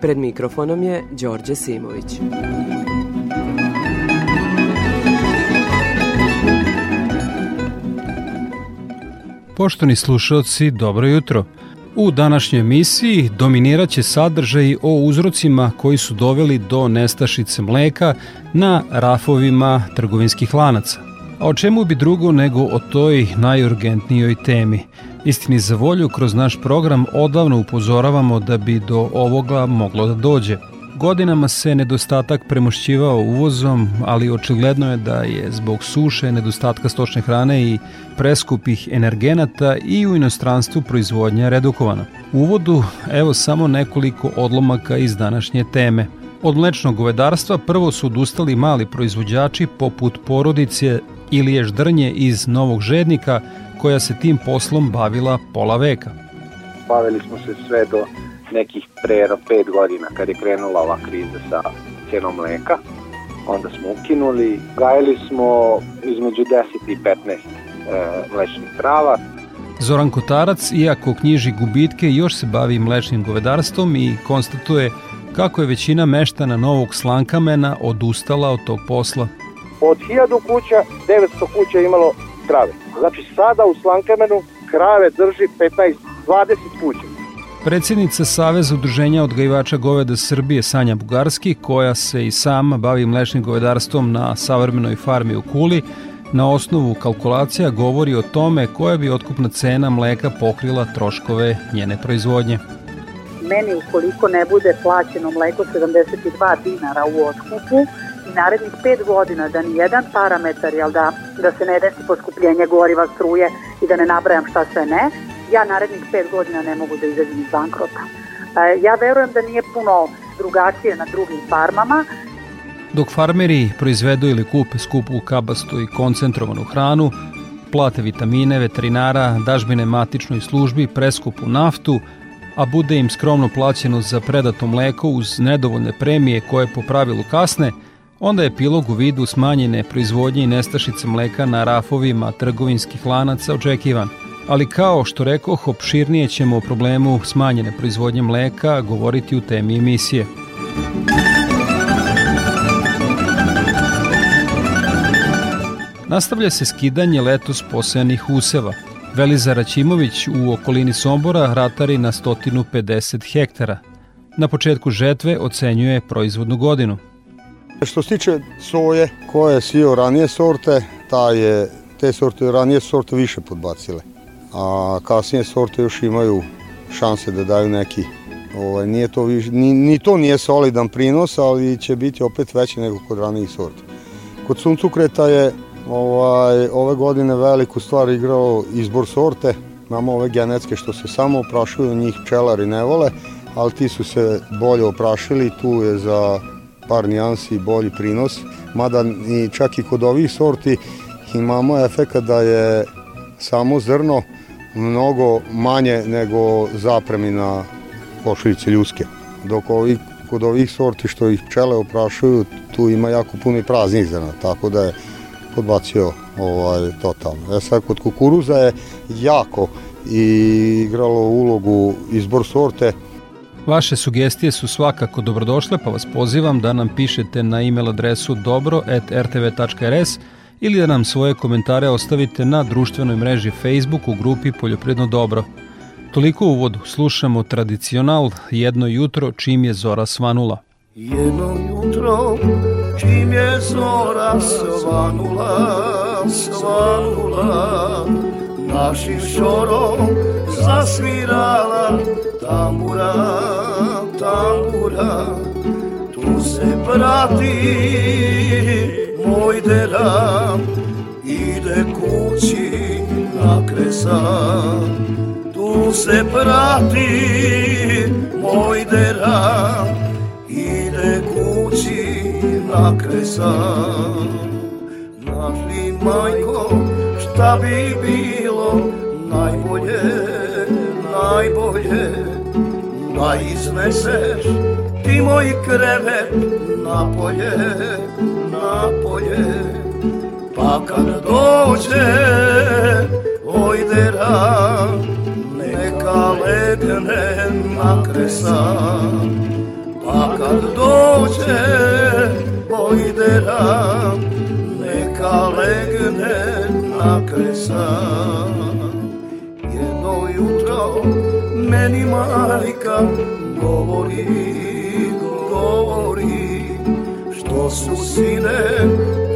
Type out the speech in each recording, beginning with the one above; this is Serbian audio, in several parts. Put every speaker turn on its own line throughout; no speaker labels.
Pred mikrofonom je Đorđe Simović.
Poštovni slušalci, dobro jutro. U današnjoj emisiji dominirat će sadržaj o uzrocima koji su doveli do nestašice mleka na rafovima trgovinskih lanaca. A o čemu bi drugo nego o toj najurgentnijoj temi? Istini za volju, kroz naš program odavno upozoravamo da bi do ovoga moglo da dođe. Godinama se nedostatak premošćivao uvozom, ali očigledno je da je zbog suše, nedostatka stočne hrane i preskupih energenata i u inostranstvu proizvodnja redukovana. U uvodu evo samo nekoliko odlomaka iz današnje teme. Od mlečnog govedarstva prvo su odustali mali proizvođači poput porodice Ilije Ždrnje iz Novog Žednika koja se tim poslom bavila pola veka.
Bavili smo se sve do nekih pre 5 godina kad je krenula ova kriza sa cenom mleka. Onda smo ukinuli, gajili smo između 10 i 15 e, mlečnih krava.
Zoran Kotarac, iako knjiži gubitke, još se bavi mlečnim govedarstvom i konstatuje kako je većina meštana Novog Slankamena odustala od tog posla.
Od 1000 kuća, 900 kuća imalo krave. Znači sada u Slankamenu krave drži 15-20 kuća.
Predsjednica Saveza udruženja odgajivača goveda Srbije Sanja Bugarski, koja se i sama bavi mlečnim govedarstvom na savremenoj farmi u Kuli, na osnovu kalkulacija govori o tome koja bi otkupna cena mleka pokrila troškove njene proizvodnje.
Meni ukoliko ne bude plaćeno mleko 72 dinara u otkupu i narednih 5 godina da ni jedan parametar, jel da, da se ne desi poskupljenje goriva, struje i da ne nabrajam šta sve ne, ja narednih 5 godina ne mogu da izađem iz bankrota. E, ja verujem da nije puno drugačije na drugim farmama.
Dok farmeri proizvedu ili kupe skupu kabastu i koncentrovanu hranu, plate vitamine, veterinara, dažbine matičnoj službi, preskupu naftu, a bude im skromno plaćeno za predato mleko uz nedovoljne premije koje po pravilu kasne, onda je epilog u vidu smanjene proizvodnje i nestašice mleka na rafovima trgovinskih lanaca očekivan – ali kao što rekoh, opširnije ćemo o problemu smanjene proizvodnje mleka govoriti u temi emisije. Nastavlja se skidanje letos posejanih useva. Veliza Raćimović u okolini Sombora ratari na 150 hektara. Na početku žetve ocenjuje proizvodnu godinu.
Što se tiče soje koje je sio ranije sorte, ta je, te sorte ranije sorte više podbacile a kasnije sorte još imaju šanse da daju neki Ovaj, nije to viš, ni, ni to nije solidan prinos, ali će biti opet veći nego kod ranijih sorti. Kod suncukreta je ovaj, ove godine veliku stvar igrao izbor sorte. Imamo ove genetske što se samo oprašuju, njih pčelari ne vole, ali ti su se bolje oprašili, tu je za par nijansi bolji prinos. Mada i čak i kod ovih sorti imamo efekt da je samo zrno mnogo manje nego zapremi na košuljice ljuske. Dok ovi, kod ovih sorti što ih pčele oprašuju, tu ima jako puno i praznih zrna, tako da je podbacio ovaj, totalno. E sad, kod kukuruza je jako i igralo ulogu izbor sorte.
Vaše sugestije su svakako dobrodošle, pa vas pozivam da nam pišete na e-mail adresu dobro.rtv.rs ili da nam svoje komentare ostavite na društvenoj mreži Facebook u grupi Poljopredno dobro. Toliko u uvodu slušamo tradicional Jedno jutro čim je zora svanula.
Jedno jutro čim je zora svanula, svanula, našim šorom zasvirala tambura, tambura, tu se prati moj deram ide kući na kresan tu se prati moj deram ide kući na kresan Znaš majko šta bi bilo najbolje, najbolje. Da izneseš ti moj krevet napolje, napolje. Pa kad dođe ojdera Neka legne na kresan Pa kad dođe ojdera Neka legne na kresan meni majka govori, govori Što su sine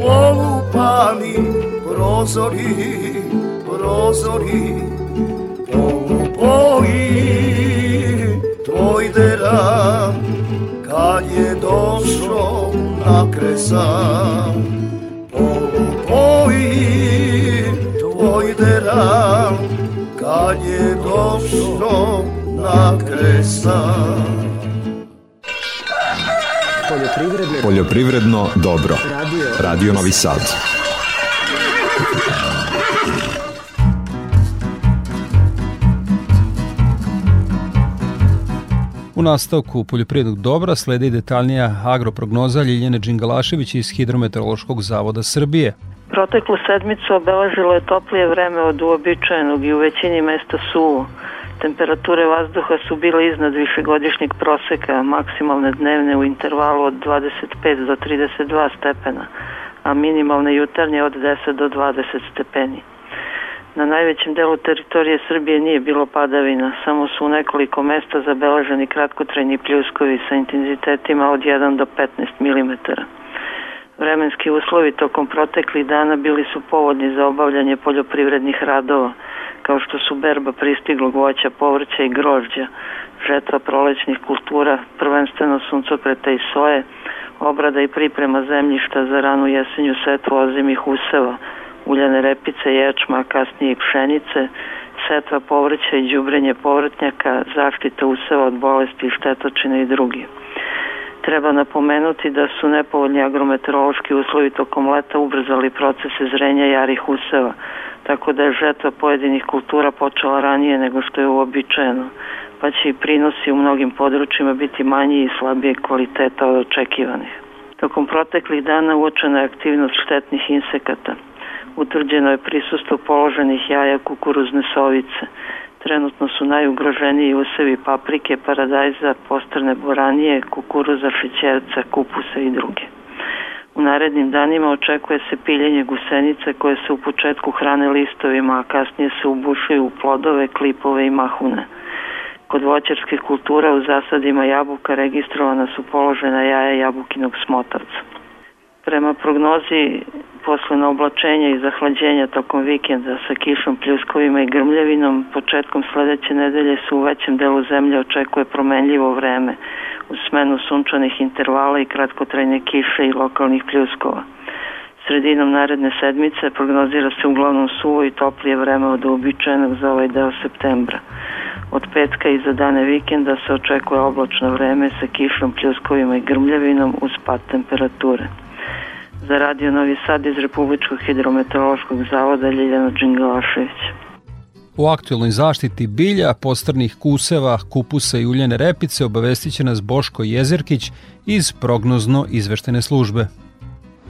polupani prozori, prozori Polupoji tvoj dera kad je došao na kresan Polupoji tvoj dera kad je došao
Poljoprivredno, dobro. Radio, Radio Novi Sad.
U nastavku poljoprivrednog dobra sledi detaljnija agroprognoza Ljiljane Đingalašević iz Hidrometeorološkog zavoda Srbije.
Proteklu sedmicu obeležilo je toplije vreme od uobičajenog i u većini mesta suvo. Temperature vazduha su bile iznad višegodišnjeg proseka, maksimalne dnevne u intervalu od 25 do 32 stepena, a minimalne jutarnje od 10 do 20 stepeni. Na najvećem delu teritorije Srbije nije bilo padavina, samo su u nekoliko mesta zabeleženi kratkotrajni pljuskovi sa intenzitetima od 1 do 15 mm. Vremenski uslovi tokom proteklih dana bili su povodni za obavljanje poljoprivrednih radova, kao što su berba pristiglog voća, povrća i grožđa, žetva prolećnih kultura, prvenstveno suncokreta i soje, obrada i priprema zemljišta za ranu jesenju setvu ozimih useva, uljane repice, ječma, kasnije i pšenice, setva povrća i đubrenje povrtnjaka, zaštita useva od bolesti, štetočine i drugi. Treba napomenuti da su nepovoljni agrometeorološki uslovi tokom leta ubrzali procese zrenja jarih useva, tako da je žetva pojedinih kultura počela ranije nego što je uobičajeno, pa će i prinosi u mnogim područjima biti manji i slabije kvaliteta od očekivanih. Tokom proteklih dana uočena je aktivnost štetnih insekata. Utvrđeno je prisustvo položenih jaja kukuruzne sovice. Trenutno su najugroženiji usevi paprike, paradajza, postrne boranije, kukuruza, šećerca, kupusa i druge. U narednim danima očekuje se piljenje gusenice koje se u početku hrane listovima, a kasnije se ubušuju u plodove, klipove i mahune. Kod voćarskih kultura u zasadima jabuka registrovana su položena jaja jabukinog smotavca. Prema prognozi posle oblačenja i zahlađenja tokom vikenda sa kišom, pljuskovima i grmljavinom, početkom sledeće nedelje se u većem delu zemlje očekuje promenljivo vreme, u smenu sunčanih intervala i kratkotrajne kiše i lokalnih pljuskova. Sredinom naredne sedmice prognozira se uglavnom suvo i toplije vreme od uobičajenog za ovaj deo septembra. Od petka i za dane vikenda se očekuje oblačno vreme sa kišom, pljuskovima i grmljavinom uz pad temperature. Za Radio Novi Sad iz Republičkog hidrometeorološkog zavoda Ljiljana Đingalašević.
U aktualnoj zaštiti bilja, postrnih kuseva, kupusa i uljene repice obavestit će nas Boško Jezerkić iz prognozno izveštene službe.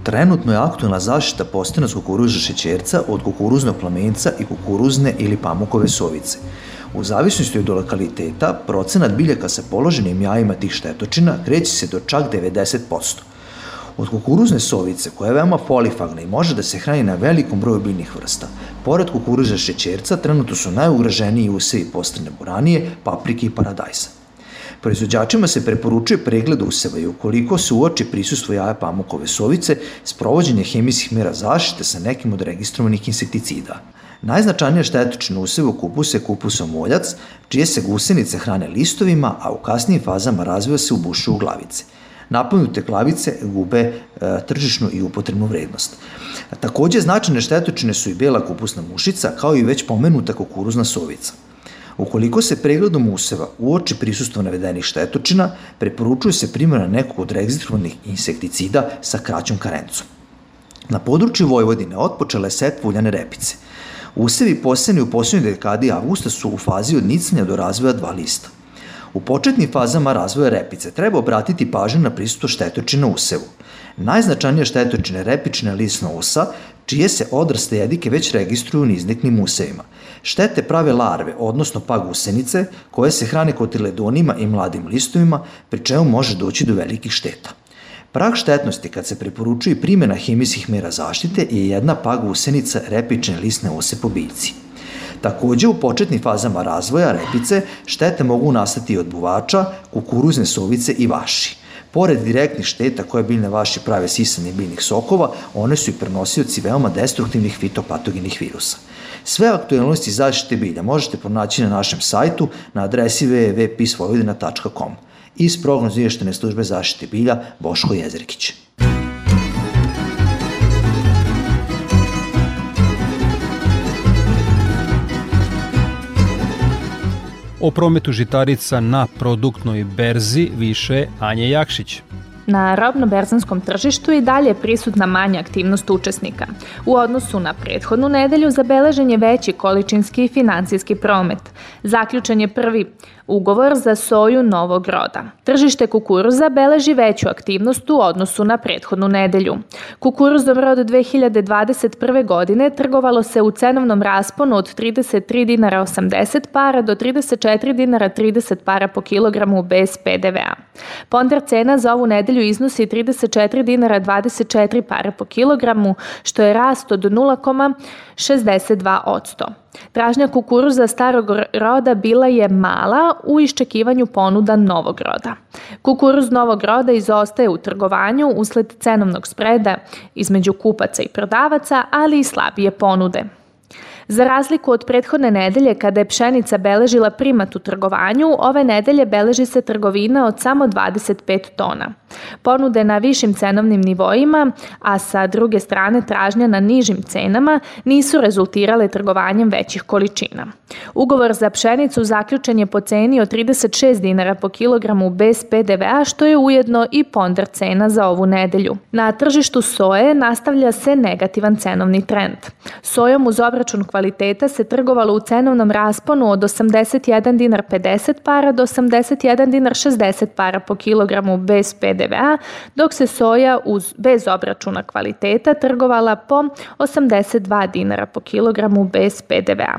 Trenutno je aktualna zaštita postanost kukuruza šećerca od kukuruznog plamenca i kukuruzne ili pamukove sovice. U zavisnosti od lokaliteta, procenat biljaka sa položenim jajima tih štetočina kreće se do čak 90%. Od kukuruzne sovice, koja je veoma polifagna i može da se hrani na velikom broju biljnih vrsta, pored kukuruza šećerca trenutno su najugraženiji usevi postrane buranije, paprike i paradajsa. Proizvođačima se preporučuje pregled useva i ukoliko se uoči prisustvo jaja pamukove sovice, sprovođenje hemijskih mera zaštite sa nekim od registrovanih insekticida. Najznačajnija štetočina useva kupus je kupus omoljac, čije se gusenice hrane listovima, a u kasnijim fazama razvoja se ubušuju glavice – napunute klavice gube e, tržišnu i upotrebnu vrednost. Takođe, značajne štetočine su i bela kupusna mušica, kao i već pomenuta kukuruzna sovica. Ukoliko se pregledom useva uoči prisustvo navedenih štetočina, preporučuje se primjena nekog od registrovanih insekticida sa kraćom karencom. Na području Vojvodine otpočela je setva uljane repice. Usevi poseni u posljednjoj dekadi avgusta su u fazi od nicanja do razvoja dva lista. U početnim fazama razvoja repice treba obratiti pažnju na prisustvo štetočina usevu. Najznačajnije štetočine repične lisna usa, čije se odraste jedike već registruju nizniknim usevima. Štete prave larve, odnosno pag usenice, koje se hrane kotiledonima i mladim listovima, pri čemu može doći do velikih šteta. Prag štetnosti kad se preporučuje primjena hemijskih mera zaštite je jedna pag usenica repične lisne ose po biljci. Takođe, u početnim fazama razvoja repice štete mogu nastati od buvača, kukuruzne sovice i vaši. Pored direktnih šteta koje biljne vaši prave sisanje biljnih sokova, one su i prenosioci veoma destruktivnih fitopatogenih virusa. Sve aktualnosti zaštite bilja možete pronaći na našem sajtu na adresi www.pisvojvodina.com. Iz prognoz izvještene službe zaštite bilja Boško Jezerkić.
O prometu žitarica na produktnoj berzi više Anje Jakšić.
Na robno-berzanskom tržištu i dalje je prisutna manja aktivnost učesnika. U odnosu na prethodnu nedelju zabeležen je veći količinski i financijski promet. Zaključen je prvi ugovor za soju novog roda. Tržište kukuruza beleži veću aktivnost u odnosu na prethodnu nedelju. Kukuruzom rod 2021. godine trgovalo se u cenovnom rasponu od 33 dinara 80 para do 34 dinara 30 para po kilogramu bez PDV-a. Ponder cena za ovu nedelju iznosi 34 dinara 24 para po kilogramu, što je rast od 0,62 odsto. Tražnja kukuruza starog roda bila je mala u iščekivanju ponuda novog roda. Kukuruz novog roda izostaje u trgovanju usled cenovnog spreda između kupaca i prodavaca, ali i slabije ponude. Za razliku od prethodne nedelje kada je pšenica beležila primat u trgovanju, ove nedelje beleži se trgovina od samo 25 tona. Ponude na višim cenovnim nivoima, a sa druge strane tražnja na nižim cenama, nisu rezultirale trgovanjem većih količina. Ugovor za pšenicu zaključen je po ceni od 36 dinara po kilogramu bez PDV-a, što je ujedno i ponder cena za ovu nedelju. Na tržištu soje nastavlja se negativan cenovni trend. Sojom uz obračun kvaliteta se trgovalo u cenovnom rasponu od 81 dinar 50 para do 81 dinar 60 para po kilogramu bez PDV-a, dok se soja uz, bez obračuna kvaliteta trgovala po 82 dinara po kilogramu bez PDV-a.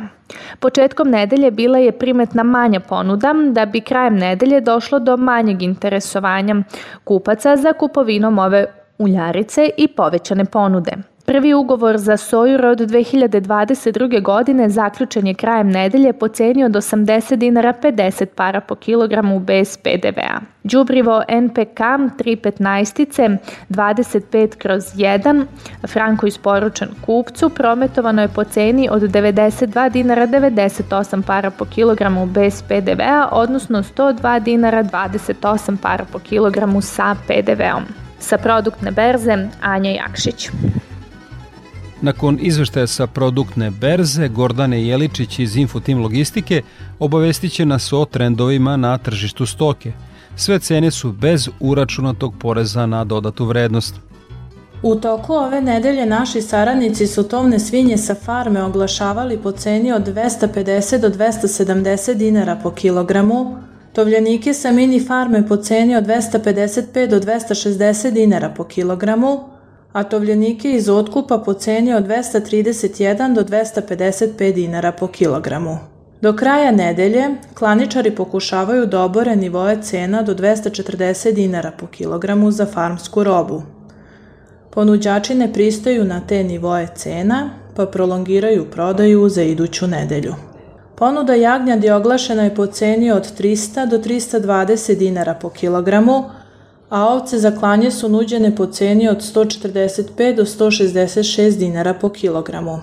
Početkom nedelje bila je primetna manja ponuda, da bi krajem nedelje došlo do manjeg interesovanja kupaca za kupovinom ove uljarice i povećane ponude. Prvi ugovor za soju rod 2022. godine zaključen je krajem nedelje po ceni od 80 dinara 50 para po kilogramu bez PDV-a. Đubrivo NPK 315 25 kroz 1 franko isporučen kupcu prometovano je po ceni od 92 dinara 98 para po kilogramu bez PDV-a, odnosno 102 dinara 28 para po kilogramu sa PDV-om. Sa produktne berze Anja Jakšić.
Nakon izveštaja sa produktne berze, Gordane Jeličić iz Infotim Logistike obavestit će nas o trendovima na tržištu stoke. Sve cene su bez uračunatog poreza na dodatu vrednost.
U toku ove nedelje naši saradnici su tovne svinje sa farme oglašavali po ceni od 250 do 270 dinara po kilogramu, tovljenike sa mini farme po ceni od 255 do 260 dinara po kilogramu, a tovljenike iz otkupa po ceni od 231 do 255 dinara po kilogramu. Do kraja nedelje klaničari pokušavaju da obore nivoje cena do 240 dinara po kilogramu za farmsku robu. Ponuđači ne pristaju na te nivoje cena, pa prolongiraju prodaju za iduću nedelju. Ponuda jagnjadi oglašena je po ceni od 300 do 320 dinara po kilogramu, a ovce za klanje su nuđene po ceni od 145 do 166 dinara po kilogramu.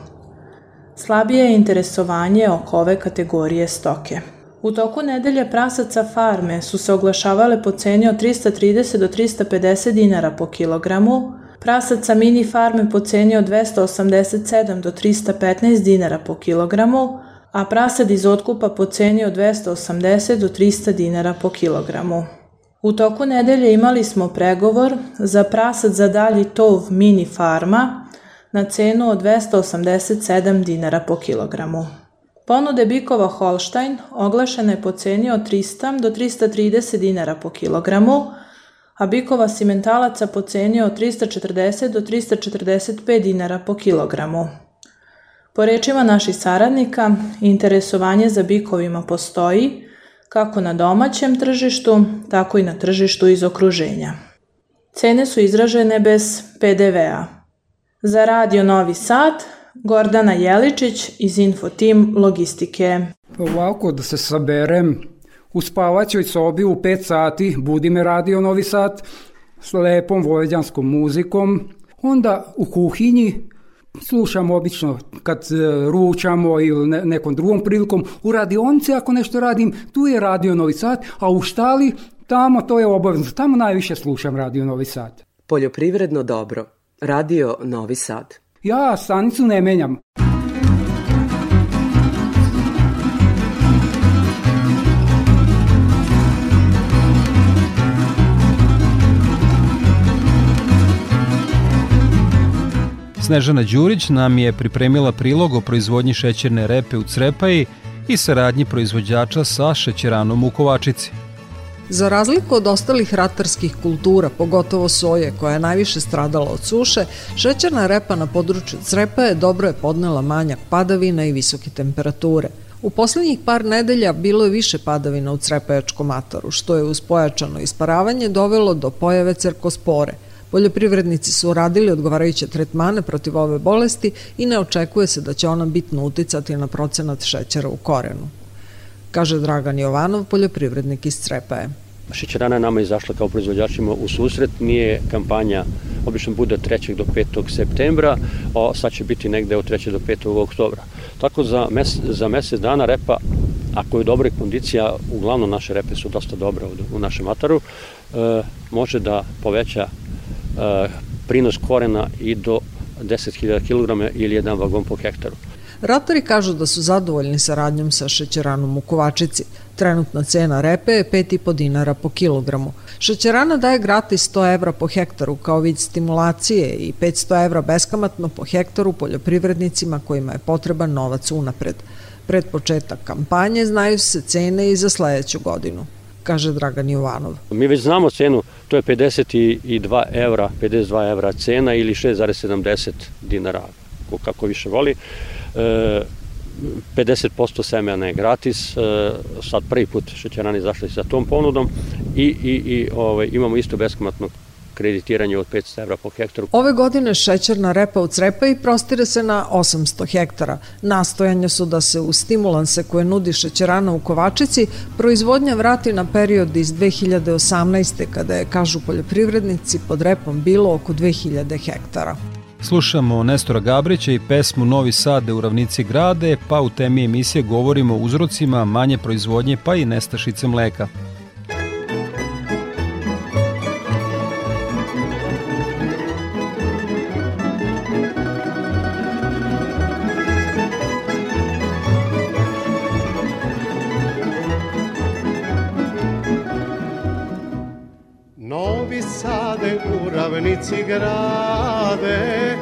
Slabije je interesovanje oko ove kategorije stoke. U toku nedelje prasaca farme su se oglašavale po ceni od 330 do 350 dinara po kilogramu, prasaca mini farme po ceni od 287 do 315 dinara po kilogramu, a prasad iz otkupa po ceni od 280 do 300 dinara po kilogramu. U toku nedelje imali smo pregovor za prasad za dalji tov mini farma na cenu od 287 dinara po kilogramu. Ponude bikova Holstein oglašene po ceni od 300 do 330 dinara po kilogramu, a bikova simentalaca po ceni od 340 do 345 dinara po kilogramu. Po rečima naših saradnika, interesovanje za bikovima postoji kako na domaćem tržištu, tako i na tržištu iz okruženja. Cene su izražene bez PDV-a. Za Radio Novi Sad, Gordana Jeličić iz Infotim Logistike.
Ovako da se saberem, u spavaćoj sobi u 5 sati budi me Radio Novi Sad s lepom vojvođanskom muzikom, onda u kuhinji slušam obično kad e, ručamo ili nekom drugom prilikom. U radionici ako nešto radim, tu je Radio Novi Sad, a u štali tamo to je obavezno. Tamo najviše slušam Radio Novi Sad.
Poljoprivredno dobro. Radio Novi Sad.
Ja stanicu ne menjam.
Snežana Đurić nam je pripremila prilog o proizvodnji šećerne repe u Crepaji i saradnji proizvođača sa šećeranom u Kovačici.
Za razliku od ostalih ratarskih kultura, pogotovo soje koja je najviše stradala od suše, šećerna repa na području Crepaje dobro je podnela manjak padavina i visoke temperature. U poslednjih par nedelja bilo je više padavina u Crepajačkom ataru, što je uz pojačano isparavanje dovelo do pojave cerkospore – Poljoprivrednici su radili odgovarajuće tretmane protiv ove bolesti i ne očekuje se da će ona bitno uticati na procenat šećera u korenu. Kaže Dragan Jovanov, poljoprivrednik iz Crepaje.
Šećerana je nama izašla kao proizvođačima u susret, nije kampanja, obično bude od 3. do 5. septembra, a sad će biti negde od 3. do 5. oktobra. Tako za, mes, za mesec dana repa, ako je dobra kondicija, uglavnom naše repe su dosta dobre u našem ataru, e, može da poveća prinos korena i do 10.000 kg ili jedan vagon po hektaru.
Ratari kažu da su zadovoljni saradnjom sa šećeranom u Kovačici. Trenutna cena repe je 5,5 dinara po kilogramu. Šećerana daje gratis 100 evra po hektaru kao vid stimulacije i 500 evra beskamatno po hektaru poljoprivrednicima kojima je potreban novac unapred. Pred početak kampanje znaju se cene i za sledeću godinu kaže Dragan Jovanov.
Mi već znamo cenu, to je 52 evra, 52 evra cena ili 6,70 dinara, kako više voli. E, 50% semena je gratis, e, sad prvi put šećerani izašli sa tom ponudom i, i, i ovaj, imamo isto beskamatno kreditiranje od 500 evra po hektaru.
Ove godine šećerna repa u Crepaji prostire se na 800 hektara. Nastojanja su da se u stimulanse koje nudi šećerana u Kovačici proizvodnja vrati na period iz 2018. kada je, kažu poljoprivrednici, pod repom bilo oko 2000 hektara.
Slušamo Nestora Gabrića i pesmu Novi Sade u ravnici grade, pa u temi emisije govorimo o uzrocima manje proizvodnje pa i nestašice mleka.
Ravnici grade,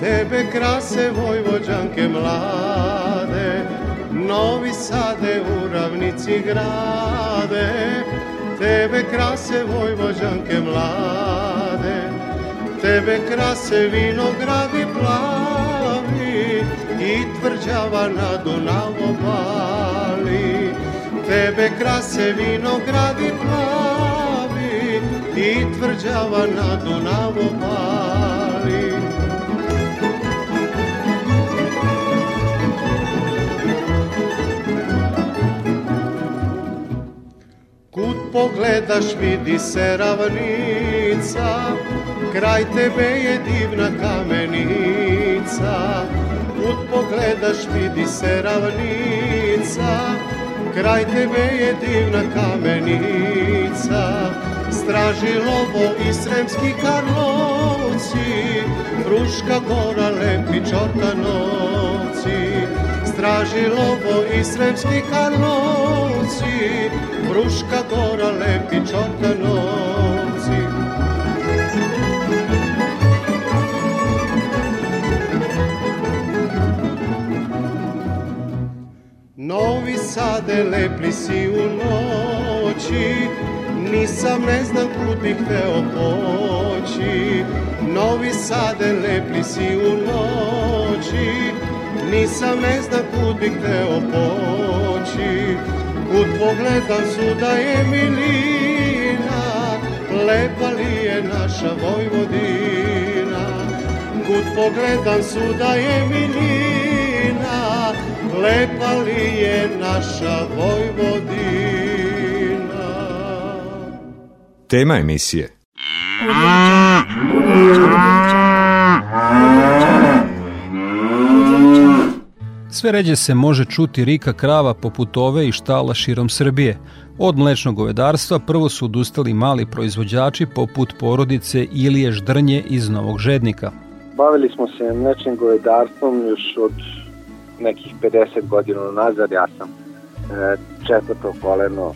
tebe krase vojvođanke mlade. Novi Sade u ravnici grade, tebe krase vojvođanke mlade. Tebe krase vinogradi plavi i tvrđava na Dunavu bali. Tebe krase vinogradi plavi i tvrđava na Dunavu pali. Kud pogledaš vidi se ravnica, kraj tebe je divna kamenica. Kud pogledaš vidi se ravnica, kraj tebe je divna kamenica lovo i Sremski Karlovci, Fruška gora, lepi čortanovci. traži lovo i sremski karlovci, Bruška gora, lepi čortanovci. Novi Sade lepli si u noći, nisam ne znam kud bih hteo poći. Novi Sade lepli si u noći, nisam ne znam kud bih hteo poći. Kud pogledam suda je milina, lepa li je naša Vojvodina. Kud pogledam suda je milina, lepa li je naša Vojvodina.
Tema emisije
Sve ređe se može čuti rika krava poput ove i štala širom Srbije. Od mlečnog govedarstva prvo su odustali mali proizvođači poput porodice Ilije Ždrnje iz Novog Žednika.
Bavili smo se mlečnim govedarstvom još od nekih 50 godina nazad. Ja sam e, četvrto koleno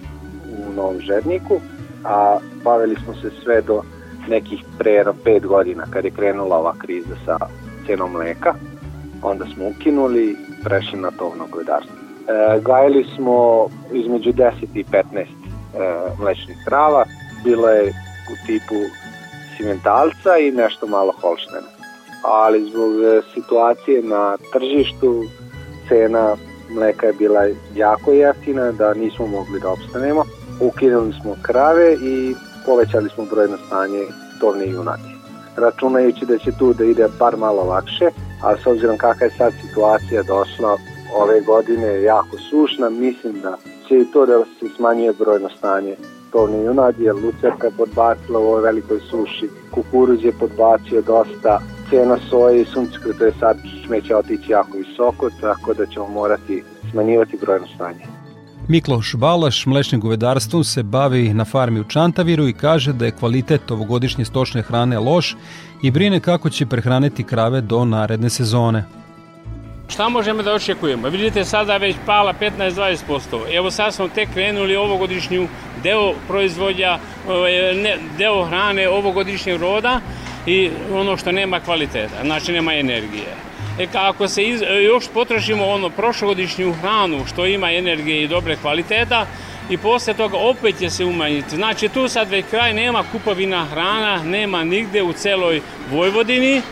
u Novom Žedniku, a bavili smo se sve do nekih pre 5 godina kad je krenula ova kriza sa cenom mleka. Onda smo ukinuli prešli na tovno govedarstvo. E, gajili smo između 10 i 15 e, mlečnih krava, bilo je u tipu simentalca i nešto malo holštena. Ali zbog e, situacije na tržištu cena mleka je bila jako jeftina da nismo mogli da opstanemo. Ukinuli smo krave i povećali smo brojno stanje tovne junadi. Računajući da će tu da ide par malo lakše, a s obzirom kakva je sad situacija došla ove godine jako sušna, mislim da će i to da se smanjuje brojno stanje tovne junadi, jer lucerka je podbacila u ovoj velikoj suši, kukuruz je podbacio dosta, cena soje i suncokreta je sad smeće otići jako visoko, tako da ćemo morati smanjivati brojno stanje.
Mikloš Balaš mlečnim govedarstvom se bavi na farmi u Čantaviru i kaže da je kvalitet ovogodišnje stočne hrane loš i brine kako će prehraniti krave do naredne sezone.
Šta možemo da očekujemo? Vidite sada već pala 15-20%. Evo sad smo tek krenuli ovogodišnju deo proizvodja, ovaj, deo hrane ovogodišnjeg roda i ono što nema kvaliteta, znači nema energije. E ako se iz, još potražimo ono prošlogodišnju hranu što ima energije i dobre kvaliteta i posle toga opet će se umanjiti. Znači tu sad već kraj nema kupovina hrana, nema nigde u celoj Vojvodini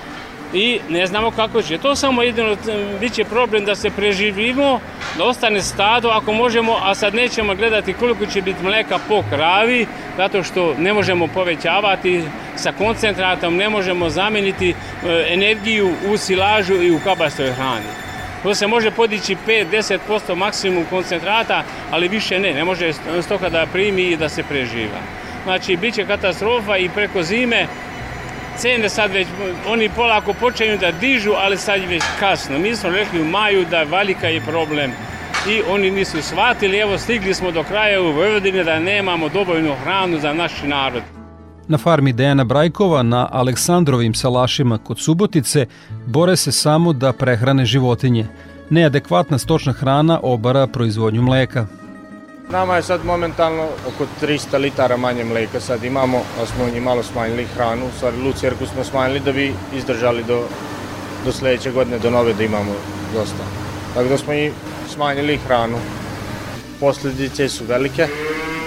i ne znamo kako će. To samo jedino bit će problem da se preživimo, da ostane stado ako možemo, a sad nećemo gledati koliko će biti mleka po kravi, zato što ne možemo povećavati sa koncentratom, ne možemo zameniti e, energiju u silažu i u kabastoj hrani. To se može podići 5-10% maksimum koncentrata, ali više ne, ne može stoka da primi i da se preživa. Znači, bit će katastrofa i preko zime cene sad već, oni polako počinju da dižu, ali sad je već kasno. Mi smo rekli u maju da valika je problem i oni nisu shvatili, evo stigli smo do kraja u Vojvodini da nemamo dovoljnu hranu za naš narod.
Na farmi Dejana Brajkova na Aleksandrovim salašima kod Subotice bore se samo da prehrane životinje. Neadekvatna stočna hrana obara proizvodnju mleka.
Nama je sad momentalno oko 300 litara manje mleka sad imamo, a smo njih malo smanjili hranu, u stvari lucerku smo smanjili da bi izdržali do, do sledeće godine, do nove da imamo dosta. Tako da smo i smanjili hranu. Posledice su velike,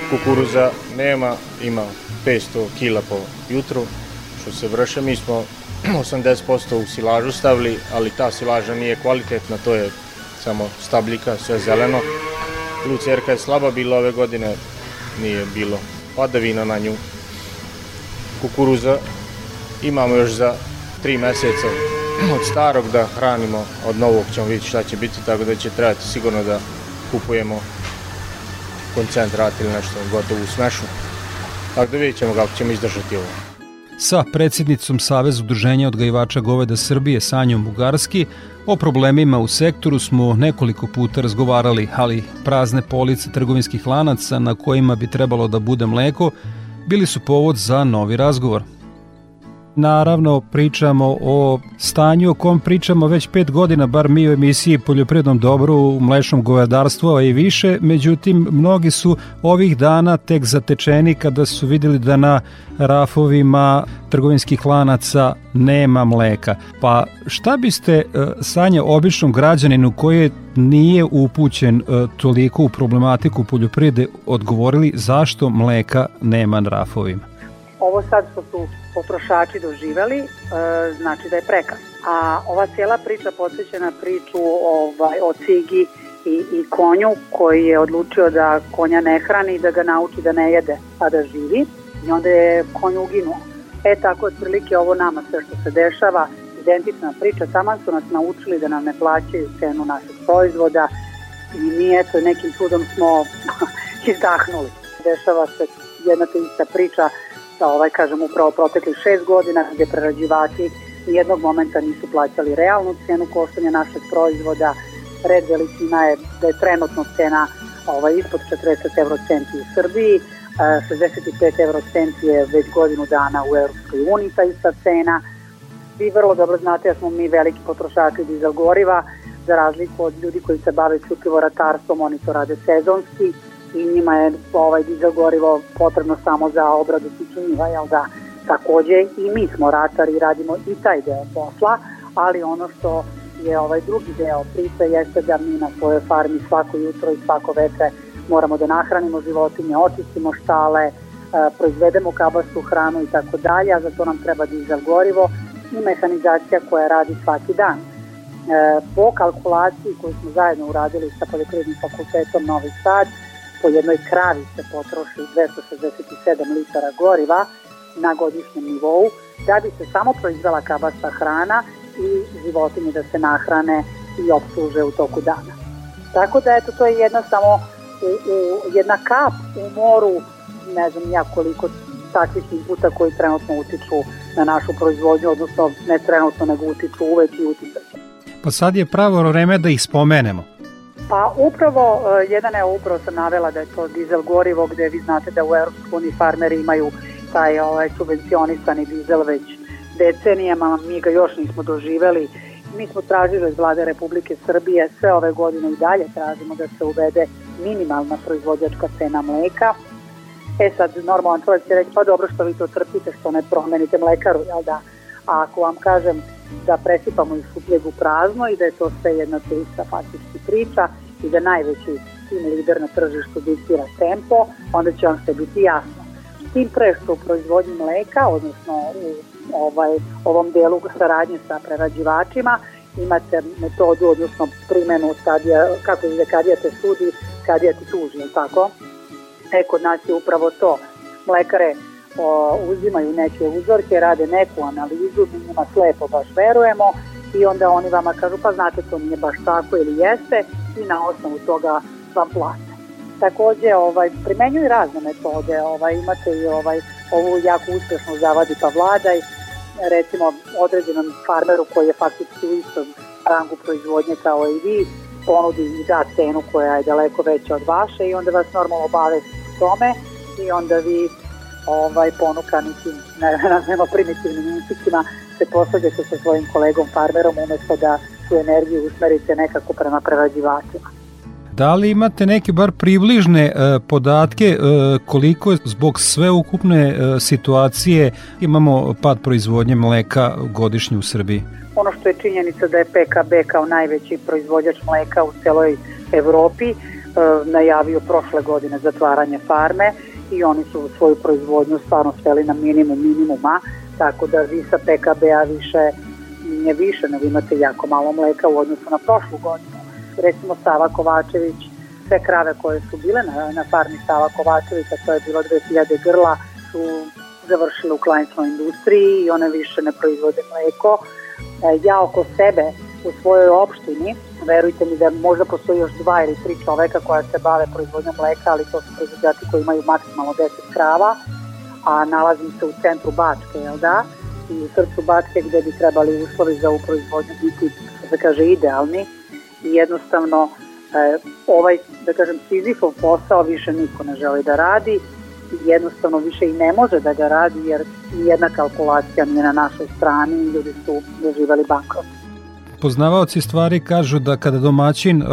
kukuruza nema, ima 500 kila po jutru, što se vrše. Mi smo 80% u silažu stavili, ali ta silaža nije kvalitetna, to je samo stabljika, sve zeleno. Lucerka je slaba bila ove godine, nije bilo padavina na nju. Kukuruza imamo još za tri meseca od starog da hranimo, od novog ćemo vidjeti šta će biti, tako da će trebati sigurno da kupujemo koncentrat ili nešto gotovo u smešu. Tako da vidjet ćemo kako ćemo izdržati ovo.
Sa predsjednicom Savez udruženja odgajivača goveda Srbije Sanjom Bugarski o problemima u sektoru smo nekoliko puta razgovarali, ali prazne police trgovinskih lanaca na kojima bi trebalo da bude mleko bili su povod za novi razgovor. Naravno, pričamo o stanju o kom pričamo već pet godina, bar mi u emisiji Poljoprednom dobru mlečnom govedarstvu, a i više. Međutim, mnogi su ovih dana tek zatečeni kada su videli da na rafovima trgovinskih lanaca nema mleka. Pa šta biste, e, Sanja, običnom građaninu koji nije upućen e, toliko u problematiku poljoprivrede odgovorili zašto mleka nema na rafovima?
Ovo sad što su potrošači doživeli, e, znači da je prekaz. A ova cijela priča podsjeća na priču ovaj, o cigi i, i konju koji je odlučio da konja ne hrani, da ga nauči da ne jede, a da živi. I onda je konj uginuo. E tako otprilike ovo nama sve što se dešava, identična priča, tamo su nas naučili da nam ne plaćaju cenu našeg proizvoda i mi eto nekim čudom smo izdahnuli. Dešava se jedna te ista priča sa ovaj, kažem, upravo proteklih šest godina gde prerađivači nijednog momenta nisu plaćali realnu cenu koštanja našeg proizvoda. Red veličina je da je trenutno cena ovaj, ispod 40 eurocenti u Srbiji, 65 eurocenti je već godinu dana u Europskoj uniji ta ista cena. Vi vrlo dobro znate da smo mi veliki potrošači dizel goriva, za razliku od ljudi koji se bave isključivo ratarstvom, oni to rade sezonski i njima je ovaj dizel gorivo potrebno samo za obradu kičinjiva, jel da? Takođe i mi smo ratari radimo i taj deo posla, ali ono što je ovaj drugi deo priče jeste da mi na svojoj farmi svako jutro i svako veče moramo da nahranimo životinje, očistimo štale, e, proizvedemo kabastu hranu i tako dalje, a za to nam treba dizel gorivo i mehanizacija koja radi svaki dan. E, po kalkulaciji koju smo zajedno uradili sa Poljoprivrednim fakultetom Novi Sad, po jednoj kravi se potroši 267 litara goriva na godišnjem nivou, da bi se samo proizvela kabasta hrana i životinje da se nahrane i obsluže u toku dana. Tako da eto to je jedna samo u, u, jedna kap u moru, ne znam ja koliko takvih inputa koji trenutno utiču na našu proizvodnju, odnosno ne trenutno nego utiču uvek i uticaće.
Pa sad je pravo vreme da ih spomenemo.
Pa upravo, e, jedan je upravo sam navela da je to dizel gorivo gde vi znate da u EU farmeri imaju taj ovaj, subvencionisani dizel već decenijama, mi ga još nismo doživeli. Mi smo tražili iz vlade Republike Srbije sve ove godine i dalje tražimo da se uvede minimalna proizvođačka cena mleka. E sad, normalan čovjek će reći, pa dobro što vi to trpite, što ne promenite mlekaru, jel da? A ako vam kažem da presipamo iz šupljeg u prazno i da je to sve jedna te ista faktički priča i da najveći tim lider na tržištu diktira tempo, onda će vam se biti jasno. Tim pre što u proizvodnji mleka, odnosno u ovaj, ovom delu saradnje sa prerađivačima, imate metodu, odnosno primenu stadija, kako ide kadija te sudi, kadija ti tuži, tako? E, kod nas je upravo to. Mlekare o, uzimaju neke uzorke, rade neku analizu, mi njima slepo baš verujemo i onda oni vama kažu pa znate to nije baš tako ili jeste i na osnovu toga vam plate. Takođe ovaj, primenjuju razne metode, ovaj, imate i ovaj, ovu jako uspešno zavadi pa vladaj, recimo određenom farmeru koji je faktički u istom rangu proizvodnje kao i vi, ponudi i da cenu koja je daleko veća od vaše i onda vas normalno o tome i onda vi ovaj, ponukani tim ne, primitivnim instiktima se posvađate sa svojim kolegom farmerom umesto da tu energiju usmerite nekako prema prerađivačima.
Da li imate neke bar približne e, podatke e, koliko zbog sveukupne e, situacije imamo pad proizvodnje mleka godišnje u Srbiji?
Ono što je činjenica da je PKB kao najveći proizvođač mleka u celoj Evropi e, najavio prošle godine zatvaranje farme i oni su svoju proizvodnju stvarno sveli na minimum minimuma, tako da vi sa PKB-a više nije više, nego imate jako malo mleka u odnosu na prošlu godinu. Recimo Sava Kovačević, sve krave koje su bile na, na farmi Sava Kovačevića, to je bilo 2000 grla, su završile u klaničnoj industriji i one više ne proizvode mleko. E, ja oko sebe u svojoj opštini, verujte mi da možda postoji još dva ili tri čoveka koja se bave proizvodnjom mleka, ali to su proizvođači koji imaju maksimalno 10 krava, a nalazim se u centru Bačke, jel da? I u srcu Bačke gde bi trebali uslovi za ovu proizvodnju biti, se kaže, idealni. I jednostavno e, ovaj, da kažem, Sizifov posao više niko ne želi da radi. Jednostavno više i ne može da ga radi jer jedna kalkulacija nije na našoj strani i ljudi su doživali bankrot
poznavaoci stvari kažu da kada domaćin uh,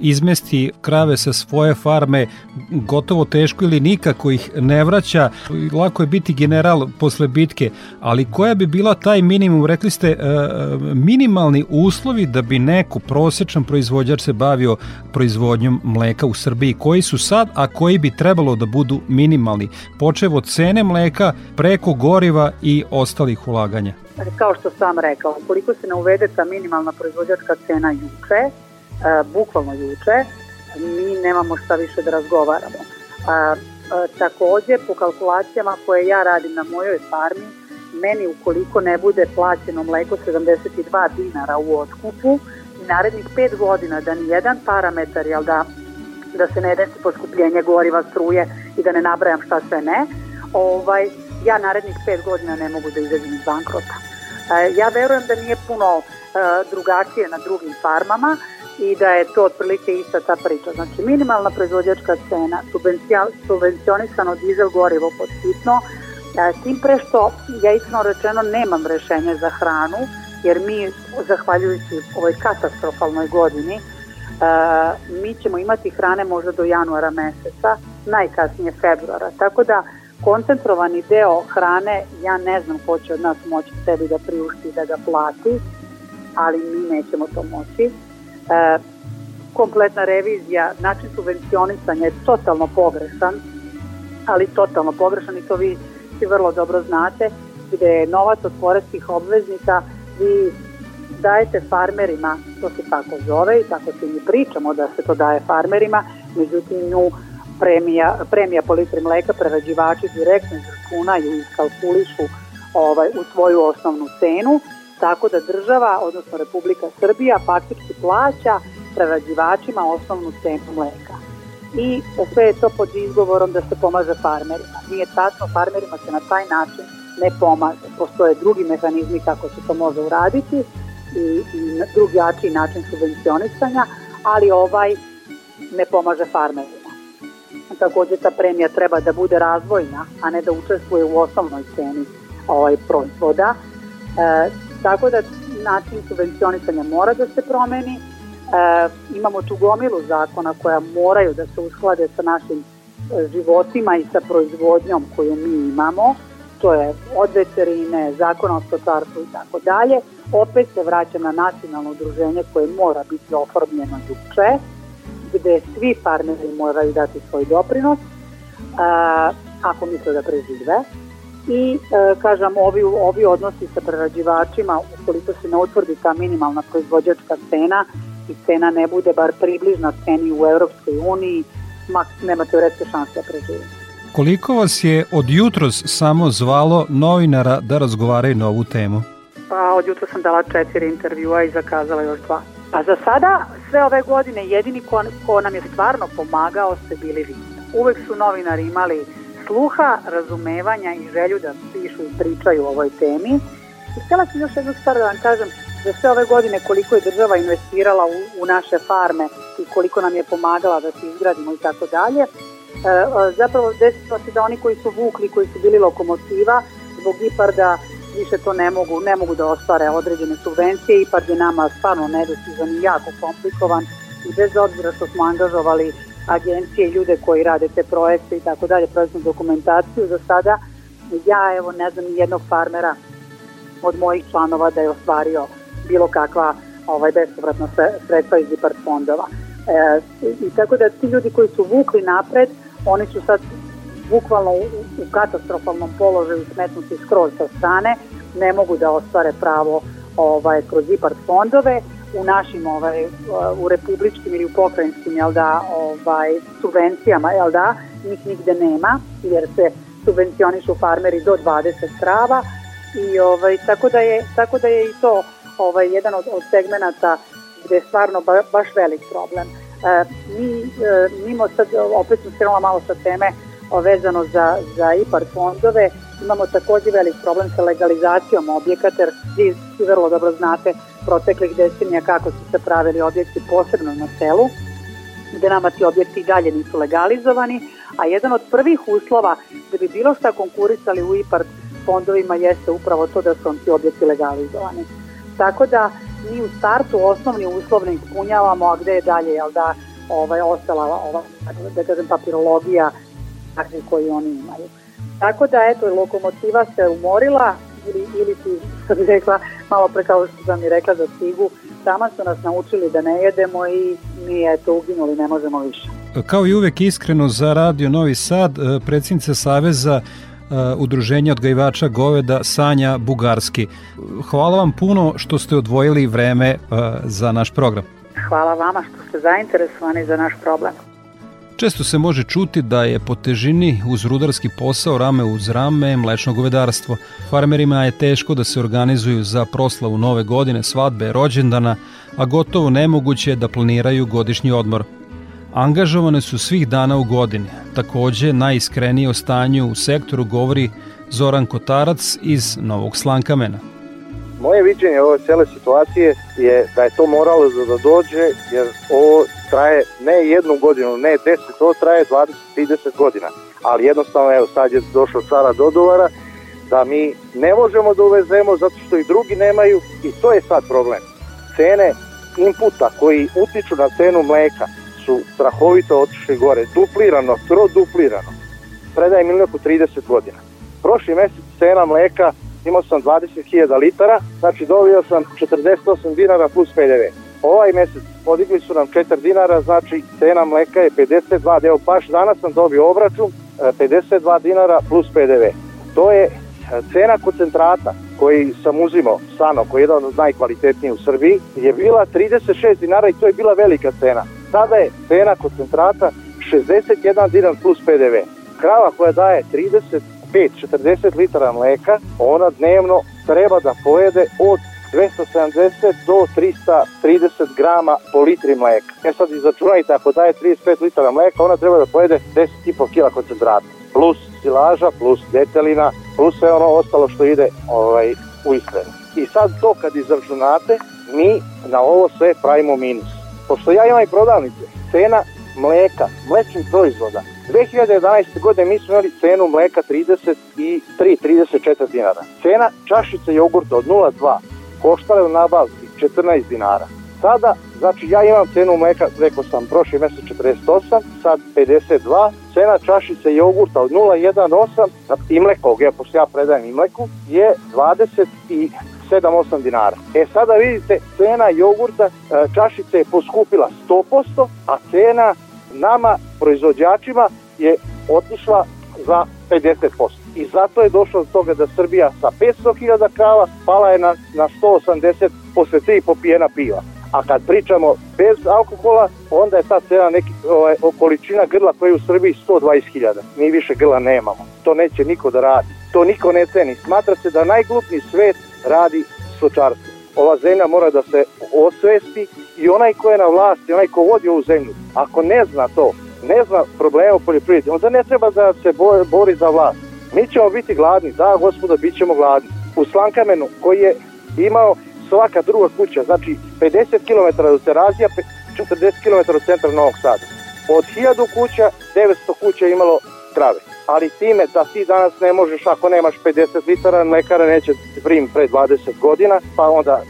izmesti krave sa svoje farme gotovo teško ili nikako ih ne vraća, lako je biti general posle bitke, ali koja bi bila taj minimum, rekli ste uh, minimalni uslovi da bi neko prosečan proizvođač se bavio proizvodnjom mleka u Srbiji, koji su sad, a koji bi trebalo da budu minimalni, počevo od cene mleka preko goriva i ostalih ulaganja?
Kao što sam rekao, ukoliko se ne uvede ta minimalna proizvođačka cena juče, e, bukvalno juče, mi nemamo šta više da razgovaramo. A, a, takođe, po kalkulacijama koje ja radim na mojoj farmi, meni ukoliko ne bude plaćeno mleko 72 dinara u otkupu narednih 5 godina da ni jedan parametar, jel da, da se ne desi poskupljenje goriva, struje i da ne nabrajam šta sve ne, ovaj, ja narednih 5 godina ne mogu da izađem iz bankrota. E, ja verujem da nije puno e, drugačije na drugim farmama i da je to otprilike ista ta priča. Znači minimalna proizvođačka cena, subvencionisano dizel gorivo pod e, tim pre što ja iskreno rečeno nemam rešenje za hranu, jer mi, zahvaljujući ovoj katastrofalnoj godini, mi ćemo imati hrane možda do januara meseca, najkasnije februara. Tako da koncentrovani deo hrane, ja ne znam ko će od nas moći sebi da priušti da ga plati, ali mi nećemo to moći. E, kompletna revizija, način subvencionisanja je totalno pogrešan, ali totalno pogrešan i to vi svi vrlo dobro znate, gde je novac od poreskih obveznika vi dajete farmerima, to se tako zove i tako se mi pričamo da se to daje farmerima, međutim nju premija, premija po litri mleka prerađivači direktno izračunaju i kalkulišu ovaj, u svoju osnovnu cenu, tako da država, odnosno Republika Srbija, faktički plaća prerađivačima osnovnu cenu mleka. I sve je to pod izgovorom da se pomaže farmerima. Nije tačno, farmerima se na taj način ne pomaže. Postoje drugi mehanizmi kako se to može uraditi i, i drugi jači način subvencionisanja, ali ovaj ne pomaže farmerima takođe ta premija treba da bude razvojna, a ne da učestvuje u osnovnoj ceni ovaj proizvoda. E, tako da način subvencionisanja mora da se promeni. E, imamo tu gomilu zakona koja moraju da se usklade sa našim e, životima i sa proizvodnjom koju mi imamo. To je od veterine, zakona o stočarstvu i tako dalje. Opet se vraća na nacionalno udruženje koje mora biti oformljeno juče gde svi farmeri moraju dati svoj doprinos a, ako misle da prežive i e, kažem ovi, ovi odnosi sa prerađivačima ukoliko se ne utvrdi ta minimalna proizvođačka cena i cena ne bude bar približna ceni u Europskoj uniji ma, nema teoretske šanse da prežive.
Koliko vas je od jutros samo zvalo novinara da razgovaraju na ovu temu?
Pa od jutra sam dala četiri intervjua i zakazala još dva. Pa za sada sve ove godine jedini ko, ko nam je stvarno pomagao ste bili vi. Uvek su novinari imali sluha, razumevanja i želju da pišu i pričaju o ovoj temi. I htjela sam još jednu stvar da vam kažem, za sve ove godine koliko je država investirala u, u naše farme i koliko nam je pomagala da se izgradimo i tako dalje, e, e, zapravo desilo se da oni koji su vukli, koji su bili lokomotiva, zbog IPARDA više to ne mogu, ne mogu da ostvare određene subvencije, IPARD je nama stvarno nedostizan i jako komplikovan i bez obzira što smo angažovali agencije, ljude koji rade te projekte i tako dalje, projektnu dokumentaciju, za sada ja evo ne znam jednog farmera od mojih članova da je ostvario bilo kakva ovaj, bespovratna sredstva iz IPARD fondova. E, I tako da ti ljudi koji su vukli napred, oni su sad bukvalno u, u katastrofalnom položaju smetnuti skroz sa strane, ne mogu da ostvare pravo ovaj, kroz IPART fondove, u našim ovaj, u republičkim ili u pokrajinskim jel da, ovaj, subvencijama jel da, njih nigde nema jer se subvencionišu farmeri do 20 krava i ovaj, tako, da je, tako da je i to ovaj, jedan od, od segmenata gde je stvarno ba, baš velik problem. E, mi, e, mimo sad, opet sam skrenula malo sa teme, vezano za, za IPAR fondove. Imamo takođe velik problem sa legalizacijom objekata, jer vi svi vrlo dobro znate proteklih decenija kako su se pravili objekti posebno na selu, gde nama ti objekti i dalje nisu legalizovani, A jedan od prvih uslova da bi bilo šta konkurisali u IPART fondovima jeste upravo to da su ti objekti legalizovani. Tako da mi u startu osnovni uslov ne ispunjavamo, a gde je dalje, jel da, ovaj, ostala ova, da kažem, papirologija takvi koji oni imaju. Tako da, eto, lokomotiva se umorila ili, ili ti, što bi rekla, malo pre kao što sam mi rekla za stigu, sama su nas naučili da ne jedemo i mi, eto, uginuli, ne možemo više.
Kao i uvek iskreno za Radio Novi Sad, e, predsjednica Saveza e, Udruženja odgajivača goveda Sanja Bugarski. Hvala vam puno što ste odvojili vreme e, za naš program.
Hvala vama što ste zainteresovani za naš problem.
Često se može čuti da je po težini uz rudarski posao rame uz rame mlečno govedarstvo. Farmerima je teško da se organizuju za proslavu nove godine, svadbe, rođendana, a gotovo nemoguće da planiraju godišnji odmor. Angažovane su svih dana u godini. Takođe, najiskrenije o stanju u sektoru govori Zoran Kotarac iz Novog Slankamena.
Moje viđenje ove cele situacije je da je to moralo da dođe, jer ovo traje ne jednu godinu, ne deset, ovo traje 20-30 godina. Ali jednostavno, evo sad je došao cara Dodovara, da mi ne možemo da uvezemo zato što i drugi nemaju i to je sad problem. Cene inputa koji utiču na cenu mleka su strahovito otišli gore, duplirano, troduplirano. Predajem mleko 30 godina. Prošli mesec cena mleka imao sam 20.000 litara, znači dobio sam 48 dinara plus PDV. Ovaj mesec podigli su nam 4 dinara, znači cena mleka je 52, evo baš danas sam dobio obračun 52 dinara plus PDV. To je cena koncentrata koji sam uzimao stano, koji je jedan od najkvalitetnijih u Srbiji, je bila 36 dinara i to je bila velika cena. Sada je cena koncentrata 61 dinar plus PDV. Krava koja daje 35-40 litara mleka, ona dnevno treba da pojede od 270 do 330 grama po litri mleka. E sad izračunajte, ako daje 35 litara mleka, ona treba da pojede 10,5 kila koncentrata. Plus silaža, plus detelina, plus sve ono ostalo što ide ovaj, u ishranu. I sad to kad izračunate, mi na ovo sve pravimo minus. Pošto ja imam i prodavnice, cena mleka, mlečnih proizvoda. 2011. godine mi smo imali cenu mleka 33-34 dinara. Cena čašice jogurta od 0,2 koštala je u nabavci 14 dinara. Sada, znači ja imam cenu mleka, rekao sam, prošli mesec 48, sad 52, cena čašice jogurta od 0,18 i mlekog, ja, pošto ja predajem i mleku, je 20 i 7-8 dinara. E sada vidite, cena jogurta čašice je poskupila 100%, a cena nama, proizvođačima, je otišla za 50%. I zato je došlo do toga da Srbija sa 500.000 krava pala je na, na 180 posle 3 popijena piva. A kad pričamo bez alkohola, onda je ta cena neki, ovaj, količina grla koja je u Srbiji 120.000. Mi više grla nemamo. To neće niko da radi. To niko ne ceni. Smatra se da najglupniji svet radi stočarstvo. Ova zemlja mora da se osvesti i onaj ko je na vlasti, onaj ko vodi ovu zemlju, ako ne zna to, ne zna problema u poljoprivredi, onda ne treba da se bori za vlast. Mi ćemo biti gladni, da gospoda, bit ćemo gladni. U Slankamenu koji je imao svaka druga kuća, znači 50 km do Terazija, 40 km od centra Novog Sada. Od 1000 kuća, 900 kuća imalo krave. Ali time da ti danas ne možeš, ako nemaš 50 litara, mlekara neće prim pre 20 godina, pa onda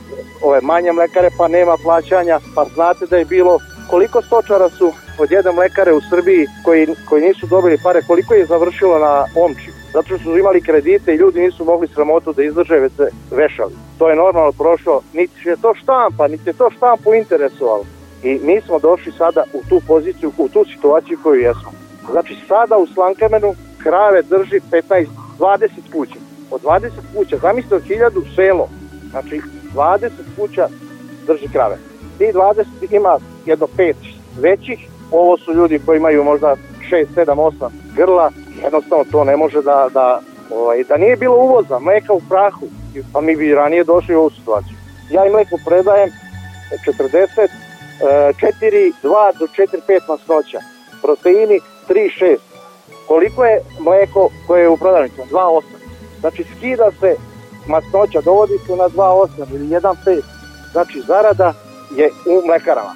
ove manje mlekare, pa nema plaćanja, pa znate da je bilo koliko stočara su od jedne mlekare u Srbiji koji, koji nisu dobili pare, koliko je završilo na omči zato što su imali kredite i ljudi nisu mogli sramotu da izdrže, već se vešali. To je normalno prošlo, niti je to štampa, niti je to štampu interesovalo. I mi smo došli sada u tu poziciju, u tu situaciju koju jesmo. Znači sada u Slankamenu krave drži 15, 20 kuća. Od 20 kuća, zamislite od 1000 selo, znači 20 kuća drži krave. Ti 20 ima jedno pet većih, ovo su ljudi koji imaju možda 6, 7, 8 grla, jednostavno to ne može da, da, ovaj, da nije bilo uvoza, mleka u prahu, pa mi bi ranije došli u ovu situaciju. Ja i mleko predajem 40, 4, 2 do 4, 5 masnoća, proteini 3, 6. Koliko je mleko koje je u prodavnicu? 2,8. Znači skida se masnoća, dovodi se na 2,8 ili 1,5. Znači zarada je u mlekarama.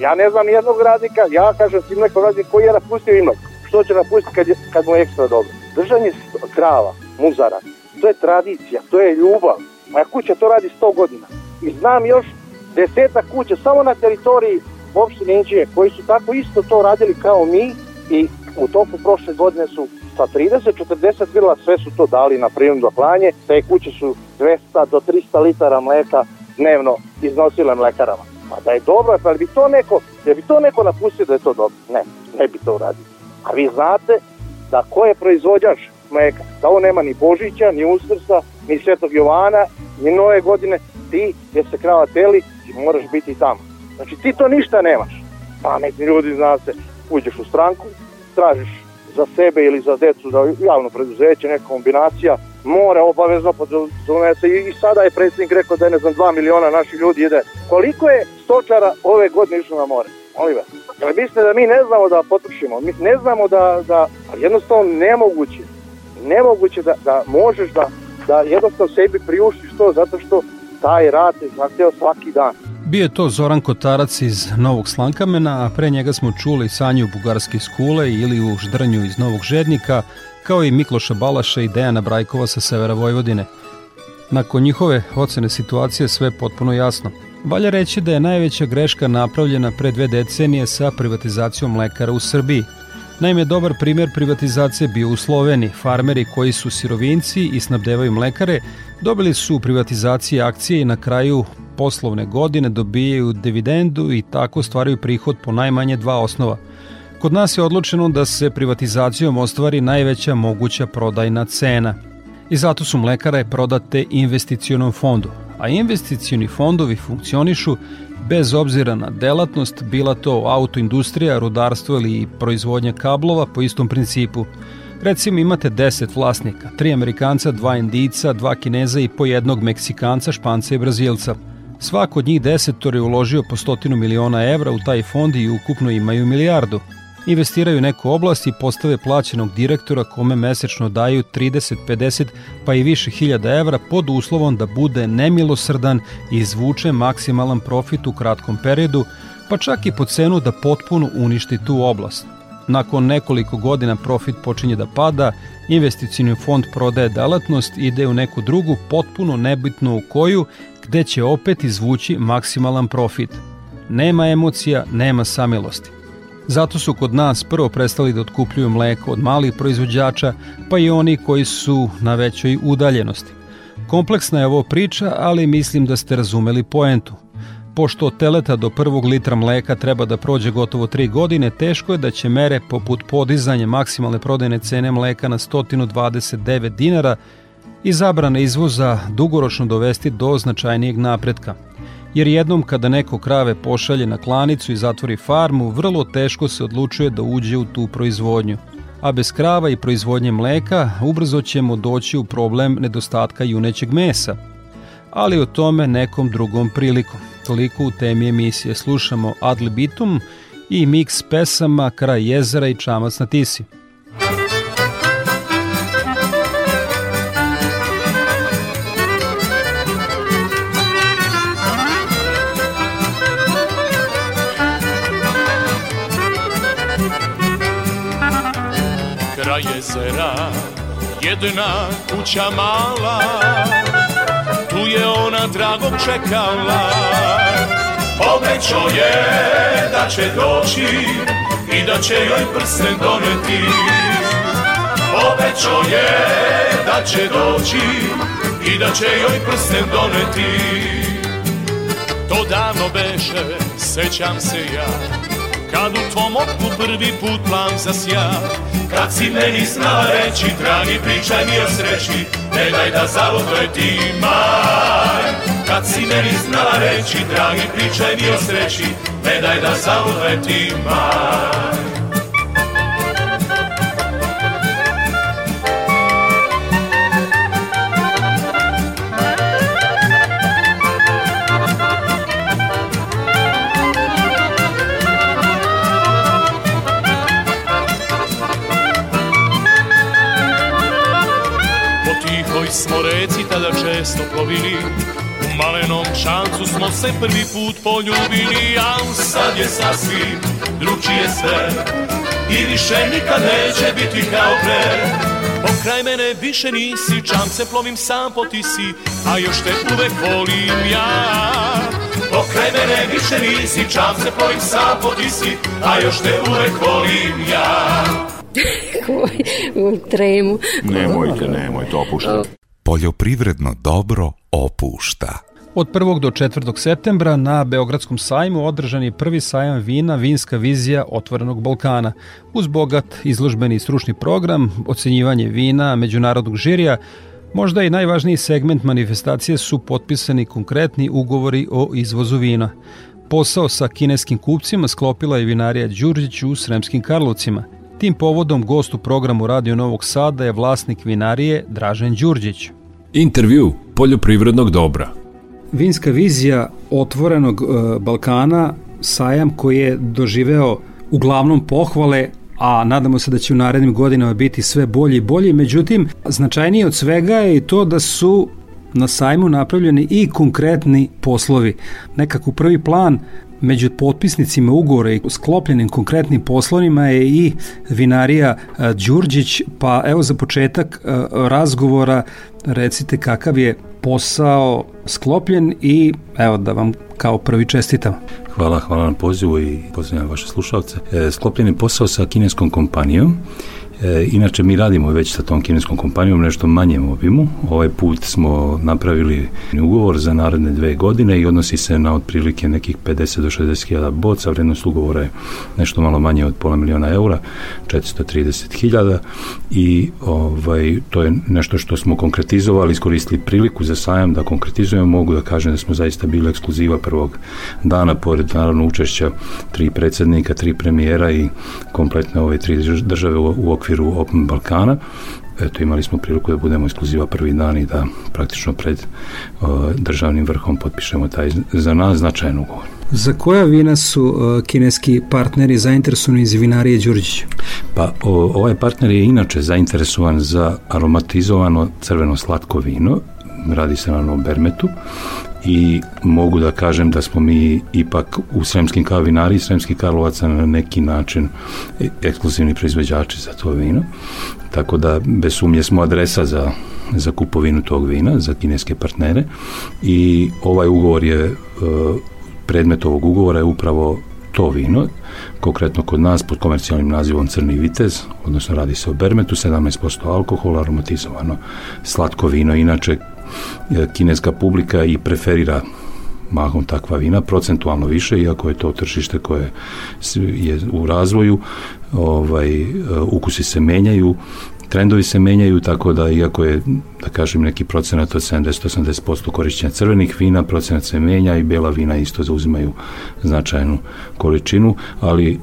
Ja ne znam jednog radnika, ja kažem si mleko radnik koji je napustio i mleko. što će napustiti kad, je, kad mu je ekstra dobro. Držanje krava, muzara, to je tradicija, to je ljubav. Moja kuća to radi 100 godina. I znam još deseta kuća samo na teritoriji opštine Inđije koji su tako isto to radili kao mi i u toku prošle godine su sa 30-40 grla sve su to dali na prinudno klanje. Te kuće su 200 do 300 litara mleka dnevno iznosile mlekarama. Pa da je dobro, pa bi to neko, da bi to neko napustio da je to dobro? Ne, ne bi to uradio. A vi znate da ko je proizvođač mleka, da on nema ni Božića, ni Uskrsa, ni Svetog Jovana, ni nove godine, ti gdje se krava teli, ti moraš biti tamo. Znači ti to ništa nemaš. Pametni ljudi zna se, uđeš u stranku, tražiš za sebe ili za decu, za javno preduzeće, neka kombinacija, mora obavezno podrazumete i sada je predsjednik rekao da je ne znam 2 miliona naših ljudi ide. Koliko je stočara ove godine išlo na more? Molim vas. Jel mislite da mi ne znamo da potrošimo? Mi ne znamo da, da jednostavno nemoguće. Nemoguće da, da možeš da, da jednostavno sebi priuštiš to zato što taj rad je zahteo svaki dan.
Bio je to Zoran Kotarac iz Novog Slankamena, a pre njega smo čuli Sanju Bugarski iz Kule ili u Ždrnju iz Novog Žednika, kao i Mikloša Balaša i Dejana Brajkova sa severa Vojvodine. Nakon njihove ocene situacije sve potpuno jasno. Valja reći da je najveća greška napravljena pre dve decenije sa privatizacijom mlekara u Srbiji. Naime, dobar primer privatizacije bio u Sloveniji. Farmeri koji su sirovinci i snabdevaju mlekare dobili su u privatizaciji akcije i na kraju poslovne godine dobijaju dividendu i tako stvaraju prihod po najmanje dva osnova. Kod nas je odlučeno da se privatizacijom ostvari najveća moguća prodajna cena. I zato su mlekare prodate investicionom fondu. A investicioni fondovi funkcionišu bez obzira na delatnost, bila to autoindustrija, rudarstvo ili proizvodnja kablova po istom principu. Recimo imate 10 vlasnika, tri Amerikanca, dva Indica, dva Kineza i po jednog Meksikanca, Španca i Brazilca. Svako od njih desetor je uložio po stotinu miliona evra u taj fond i ukupno imaju milijardu. Investiraju neku oblast i postave plaćenog direktora kome mesečno daju 30, 50 pa i više hiljada evra pod uslovom da bude nemilosrdan i izvuče maksimalan profit u kratkom periodu, pa čak i po cenu da potpuno uništi tu oblast. Nakon nekoliko godina profit počinje da pada, investicijni fond prodaje delatnost, ide u neku drugu, potpuno nebitno u koju, gde će opet izvući maksimalan profit. Nema emocija, nema samilosti. Zato su kod nas prvo prestali da otkupljuju mleko od malih proizvođača, pa i oni koji su na većoj udaljenosti. Kompleksna je ovo priča, ali mislim da ste razumeli poentu. Pošto od teleta do prvog litra mleka treba da prođe gotovo 3 godine, teško je da će mere poput podizanja maksimalne prodajne cene mleka na 129 dinara i zabrane izvoza dugoročno dovesti do značajnijeg napretka. Jer jednom kada neko krave pošalje na klanicu i zatvori farmu, vrlo teško se odlučuje da uđe u tu proizvodnju. A bez krava i proizvodnje mleka ubrzo ćemo doći u problem nedostatka junećeg mesa. Ali o tome nekom drugom prilikom. Toliko u temi emisije slušamo Ad libitum i miks pesama Kraj jezera i Čamac na Tisi.
Kraj jezera jedna kuća mala Tu je ona dragog čekala. Obećao je da će doći I da će joj prsten doneti. Obećao je da će doći I da će joj prsten doneti. To davno beše, sećam se ja Kad u tvom oku prvi put plan zasja Kad si meni znala reći Dragi pričaj mi o sreći Ne daj da ti maj Kad si meni znala reći Dragi pričaj mi o sreći Ne daj da ti maj tada često plovili U malenom šancu smo se prvi put poljubili A sad je sasvim drugčije sve i više nikad neće biti kao pre Pokraj mene više nisi, čam se plovim sam po tisi, a još te uvek volim ja. Pokraj mene više nisi, čam se plovim sam po tisi, a još te uvek volim ja.
u tremu.
Nemojte, nemojte, opuštajte. Poljoprivredno dobro opušta.
Od 1. do 4. septembra na Beogradskom sajmu održan je prvi sajam vina Vinska vizija Otvorenog Balkana. Uz bogat izložbeni i stručni program, ocenjivanje vina, međunarodnog žirija, Možda i najvažniji segment manifestacije su potpisani konkretni ugovori o izvozu vina. Posao sa kineskim kupcima sklopila je vinarija Đurđić u Sremskim Karlovcima. Tim povodom gost u programu Radio Novog Sada je vlasnik vinarije Dražen Đurđić.
Intervju poljoprivrednog dobra
vinska vizija otvorenog e, Balkana, sajam koji je doživeo uglavnom pohvale, a nadamo se da će u narednim godinama biti sve bolji i bolji. Međutim, značajnije od svega je i to da su na sajmu napravljeni i konkretni poslovi. Nekako prvi plan među potpisnicima ugovora i sklopljenim konkretnim poslovima je i vinarija e, Đurđić, pa evo za početak e, razgovora recite kakav je posao sklopljen i evo da vam kao prvi čestitam.
Hvala, hvala na pozivu i pozdravljam vaše slušalce. E, sklopljen je posao sa kineskom kompanijom E, inače mi radimo već sa tom kineskom kompanijom nešto manjem obimu. Ovaj put smo napravili ugovor za naredne dve godine i odnosi se na otprilike nekih 50 do 60 hiljada boca. Vrednost ugovora je nešto malo manje od pola miliona eura, 430 hiljada i ovaj, to je nešto što smo konkretizovali, iskoristili priliku za sajam da konkretizujemo. Mogu da kažem da smo zaista bili ekskluziva prvog dana, pored naravno učešća tri predsednika, tri premijera i kompletne ove tri države u, u okviru okviru Open Balkana. Eto, imali smo priliku da budemo ekskluziva prvi dan i da praktično pred uh, državnim vrhom potpišemo taj za nas značajan ugovor.
Za koja vina su uh, kineski partneri zainteresovani iz vinarije Đurđić?
Pa o, ovaj partner je inače zainteresovan za aromatizovano crveno slatko vino, radi se na bermetu i mogu da kažem da smo mi ipak u Sremskim kavinari i Sremskih Karlovaca na neki način ekskluzivni proizvođači za to vino. Tako da bez sumnje smo adresa za, za kupovinu tog vina, za kineske partnere i ovaj ugovor je e, predmet ovog ugovora je upravo to vino, konkretno kod nas pod komercijalnim nazivom Crni vitez, odnosno radi se o bermetu, 17% alkohola, aromatizovano slatko vino, inače kineska publika i preferira mahom takva vina, procentualno više, iako je to tržište koje je u razvoju, ovaj, e, ukusi se menjaju, trendovi se menjaju, tako da iako je, da kažem, neki procenat od 70-80% korišćenja crvenih vina, procenat se menja i bela vina isto zauzimaju značajnu količinu, ali e,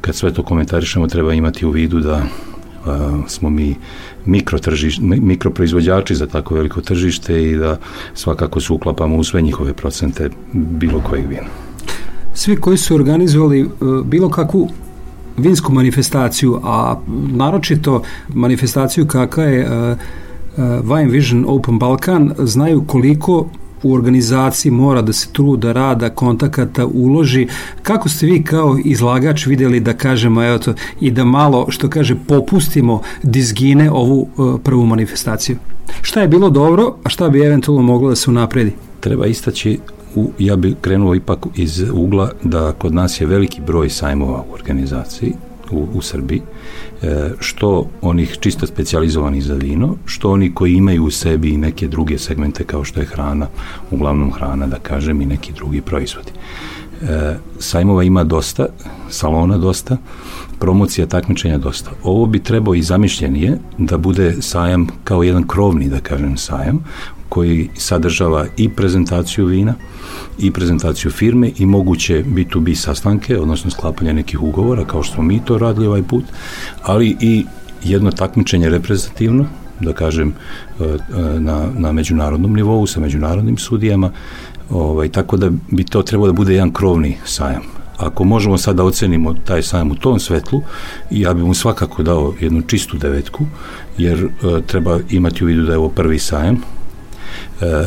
kad sve to komentarišemo treba imati u vidu da smo mi mikrotržiš, mikroproizvođači za tako veliko tržište i da svakako se uklapamo u sve njihove procente bilo kojeg vina.
Svi koji su organizovali e, bilo kakvu vinsku manifestaciju, a naročito manifestaciju kakva je uh, Wine Vision Open Balkan, znaju koliko u organizaciji mora da se truda, rada, kontakata uloži. Kako ste vi kao izlagač videli da kažemo evo to, i da malo, što kaže, popustimo dizgine ovu uh, prvu manifestaciju? Šta je bilo dobro, a šta bi eventualno moglo da se unapredi?
Treba istaći u, ja bih krenuo ipak iz ugla da kod nas je veliki broj sajmova u organizaciji u, u Srbiji, što onih čisto specializovanih za vino, što oni koji imaju u sebi i neke druge segmente kao što je hrana, uglavnom hrana da kažem i neki drugi proizvodi. E, sajmova ima dosta, salona dosta, promocija takmičenja dosta. Ovo bi trebao i zamišljenije da bude sajam kao jedan krovni, da kažem, sajam koji sadržava i prezentaciju vina i prezentaciju firme i moguće B2B sastanke, odnosno sklapanje nekih ugovora, kao što smo mi to radili ovaj put, ali i jedno takmičenje reprezentativno, da kažem, e, e, na, na međunarodnom nivou, sa međunarodnim sudijama, ovaj, tako da bi to trebalo da bude jedan krovni sajam. Ako možemo sad da ocenimo taj sajam u tom svetlu, ja bih mu svakako dao jednu čistu devetku, jer e, treba imati u vidu da je ovo prvi sajam,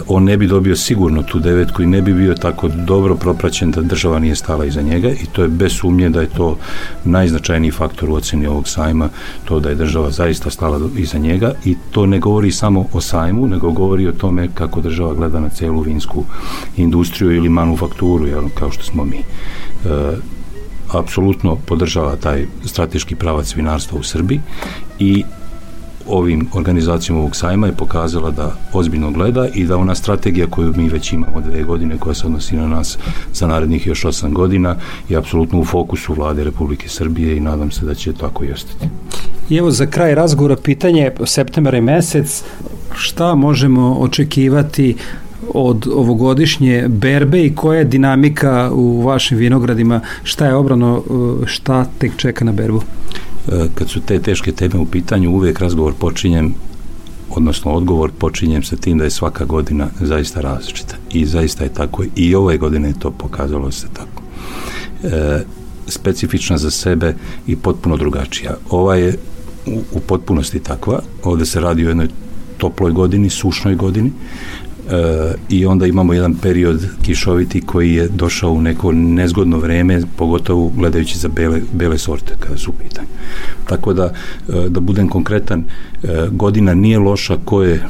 on ne bi dobio sigurno tu devetku i ne bi bio tako dobro propraćen da država nije stala iza njega i to je bez sumnje da je to najznačajniji faktor u oceni ovog sajma, to da je država zaista stala iza njega i to ne govori samo o sajmu, nego govori o tome kako država gleda na celu vinsku industriju ili manufakturu, jel, kao što smo mi. E, apsolutno podržava taj strateški pravac vinarstva u Srbiji i ovim organizacijom ovog sajma je pokazala da ozbiljno gleda i da ona strategija koju mi već imamo dve godine koja se odnosi na nas za narednih još osam godina je apsolutno u fokusu vlade Republike Srbije i nadam se da će tako i ostati.
I evo za kraj razgovora pitanje septembar i mesec šta možemo očekivati od ovogodišnje berbe i koja je dinamika u vašim vinogradima, šta je obrano, šta tek čeka na berbu?
E, kad su te teške teme u pitanju, uvijek razgovor počinjem odnosno odgovor počinjem sa tim da je svaka godina zaista različita. I zaista je tako i ove godine je to pokazalo se tako. E, specifična za sebe i potpuno drugačija. Ova je u, u potpunosti takva. Ovde se radi o jednoj toploj godini, sušnoj godini i onda imamo jedan period kišoviti koji je došao u neko nezgodno vreme, pogotovo gledajući za bele, bele sorte kada su u pitanju. Tako da, e, da budem konkretan, e, godina nije loša ko je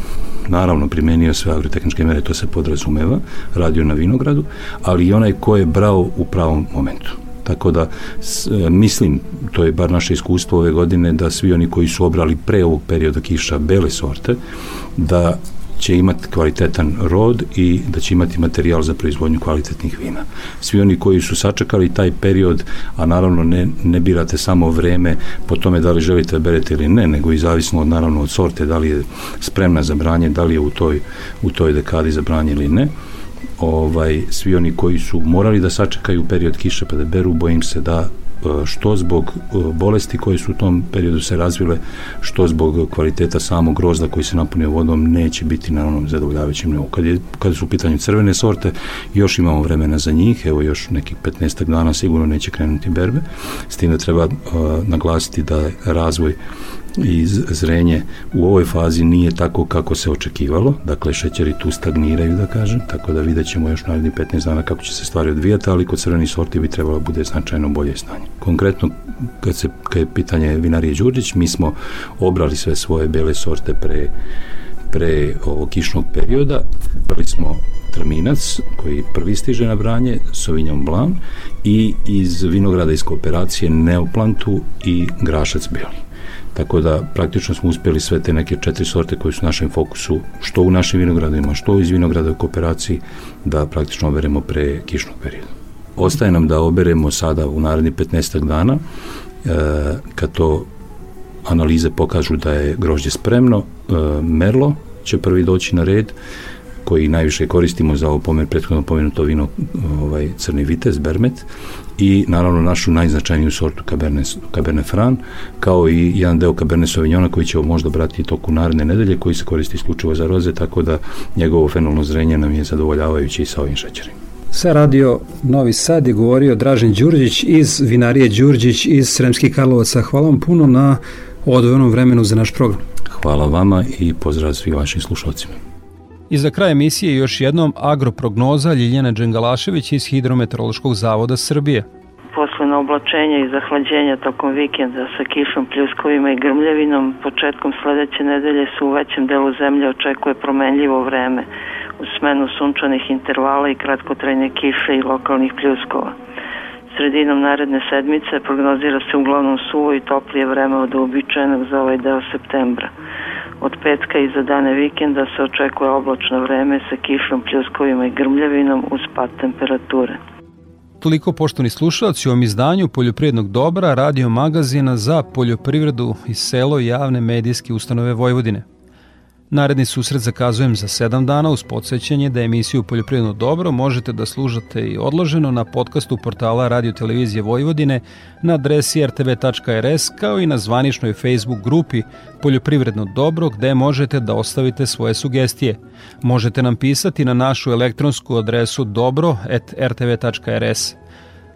naravno primenio sve agrotehničke mere, to se podrazumeva, radio na vinogradu, ali i onaj ko je brao u pravom momentu. Tako da s, e, mislim, to je bar naše iskustvo ove godine, da svi oni koji su obrali pre ovog perioda kiša bele sorte, da će imati kvalitetan rod i da će imati materijal za proizvodnju kvalitetnih vina. Svi oni koji su sačekali taj period, a naravno ne, ne birate samo vreme po tome da li želite da berete ili ne, nego i zavisno od naravno od sorte, da li je spremna za branje, da li je u toj, u toj dekadi za branje ili ne, ovaj, svi oni koji su morali da sačekaju period kiše pa da beru, bojim se da što zbog e, bolesti koje su u tom periodu se razvile, što zbog kvaliteta samog grozda koji se napunio vodom neće biti na onom zadovoljavajućem nivou. Kad, je, kad su u pitanju crvene sorte, još imamo vremena za njih, evo još nekih 15 dana sigurno neće krenuti berbe, s tim da treba uh, naglasiti da razvoj i zrenje u ovoj fazi nije tako kako se očekivalo, dakle šećeri tu stagniraju da kažem, tako da vidjet ćemo još naredni 15 dana kako će se stvari odvijati, ali kod crvenih sorti bi trebalo da bude značajno bolje stanje. Konkretno, kad, se, kad je pitanje vinarije Đurđić, mi smo obrali sve svoje bele sorte pre pre ovog kišnog perioda, brali smo Trminac, koji prvi stiže na branje, Sauvignon Blanc i iz vinograda iz kooperacije Neoplantu i Grašac Beli. Tako da praktično smo uspjeli sve te neke četiri sorte koje su u našem fokusu, što u našim vinogradima, što iz vinograda u kooperaciji, da praktično oberemo pre kišnog perioda. Ostaje nam da oberemo sada u naredni 15 dana, e, kad to analize pokažu da je grožđe spremno, e, merlo će prvi doći na red, koji najviše koristimo za ovo pomen, prethodno pomenuto vino ovaj, crni vitez, bermet i naravno našu najznačajniju sortu Cabernet, Cabernet Franc kao i jedan deo Cabernet Sauvignona koji ćemo možda brati toku naredne nedelje koji se koristi isključivo za roze tako da njegovo fenolno zrenje nam je zadovoljavajuće i sa ovim šećerima.
Sa radio Novi Sad je govorio Dražen Đurđić iz vinarije Đurđić iz Sremskih Karlovaca. Hvala vam puno na odvojenom vremenu za naš program.
Hvala vama i pozdrav svih vašim slušalcima.
I za kraj emisije još jednom agroprognoza Ljiljana Đengalašević iz Hidrometeorološkog zavoda Srbije.
Posle oblačenja i zahlađenja tokom vikenda sa kišom, pljuskovima i grmljavinom, početkom sledeće nedelje se u većem delu zemlje očekuje promenljivo vreme u smenu sunčanih intervala i kratkotrajne kiše i lokalnih pljuskova. Sredinom naredne sedmice prognozira se uglavnom suvo i toplije vreme od uobičajenog za ovaj deo septembra. Od petka i za dane vikenda se očekuje oblačno vreme sa kišom, pljuskovima i grmljavinom uz pad temperature.
Toliko poštovni slušalci u ovom izdanju Poljoprivrednog dobra radio magazina za poljoprivredu i selo javne medijske ustanove Vojvodine. Naredni susret zakazujem za 7 dana uz podsjećanje da emisiju Poljoprivredno dobro možete da služate i odloženo na podcastu portala Radio Televizije Vojvodine na adresi rtv.rs kao i na zvaničnoj Facebook grupi Poljoprivredno dobro gde možete da ostavite svoje sugestije. Možete nam pisati na našu elektronsku adresu dobro.rtv.rs.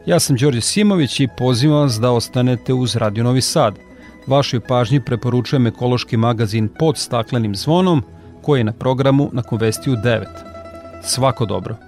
Ja sam Đorđe Simović i pozivam vas da ostanete uz Radio Novi Sad – Vašoj pažnji preporučujem ekološki magazin pod staklenim zvonom, koji je na programu na Konvestiju 9. Svako dobro!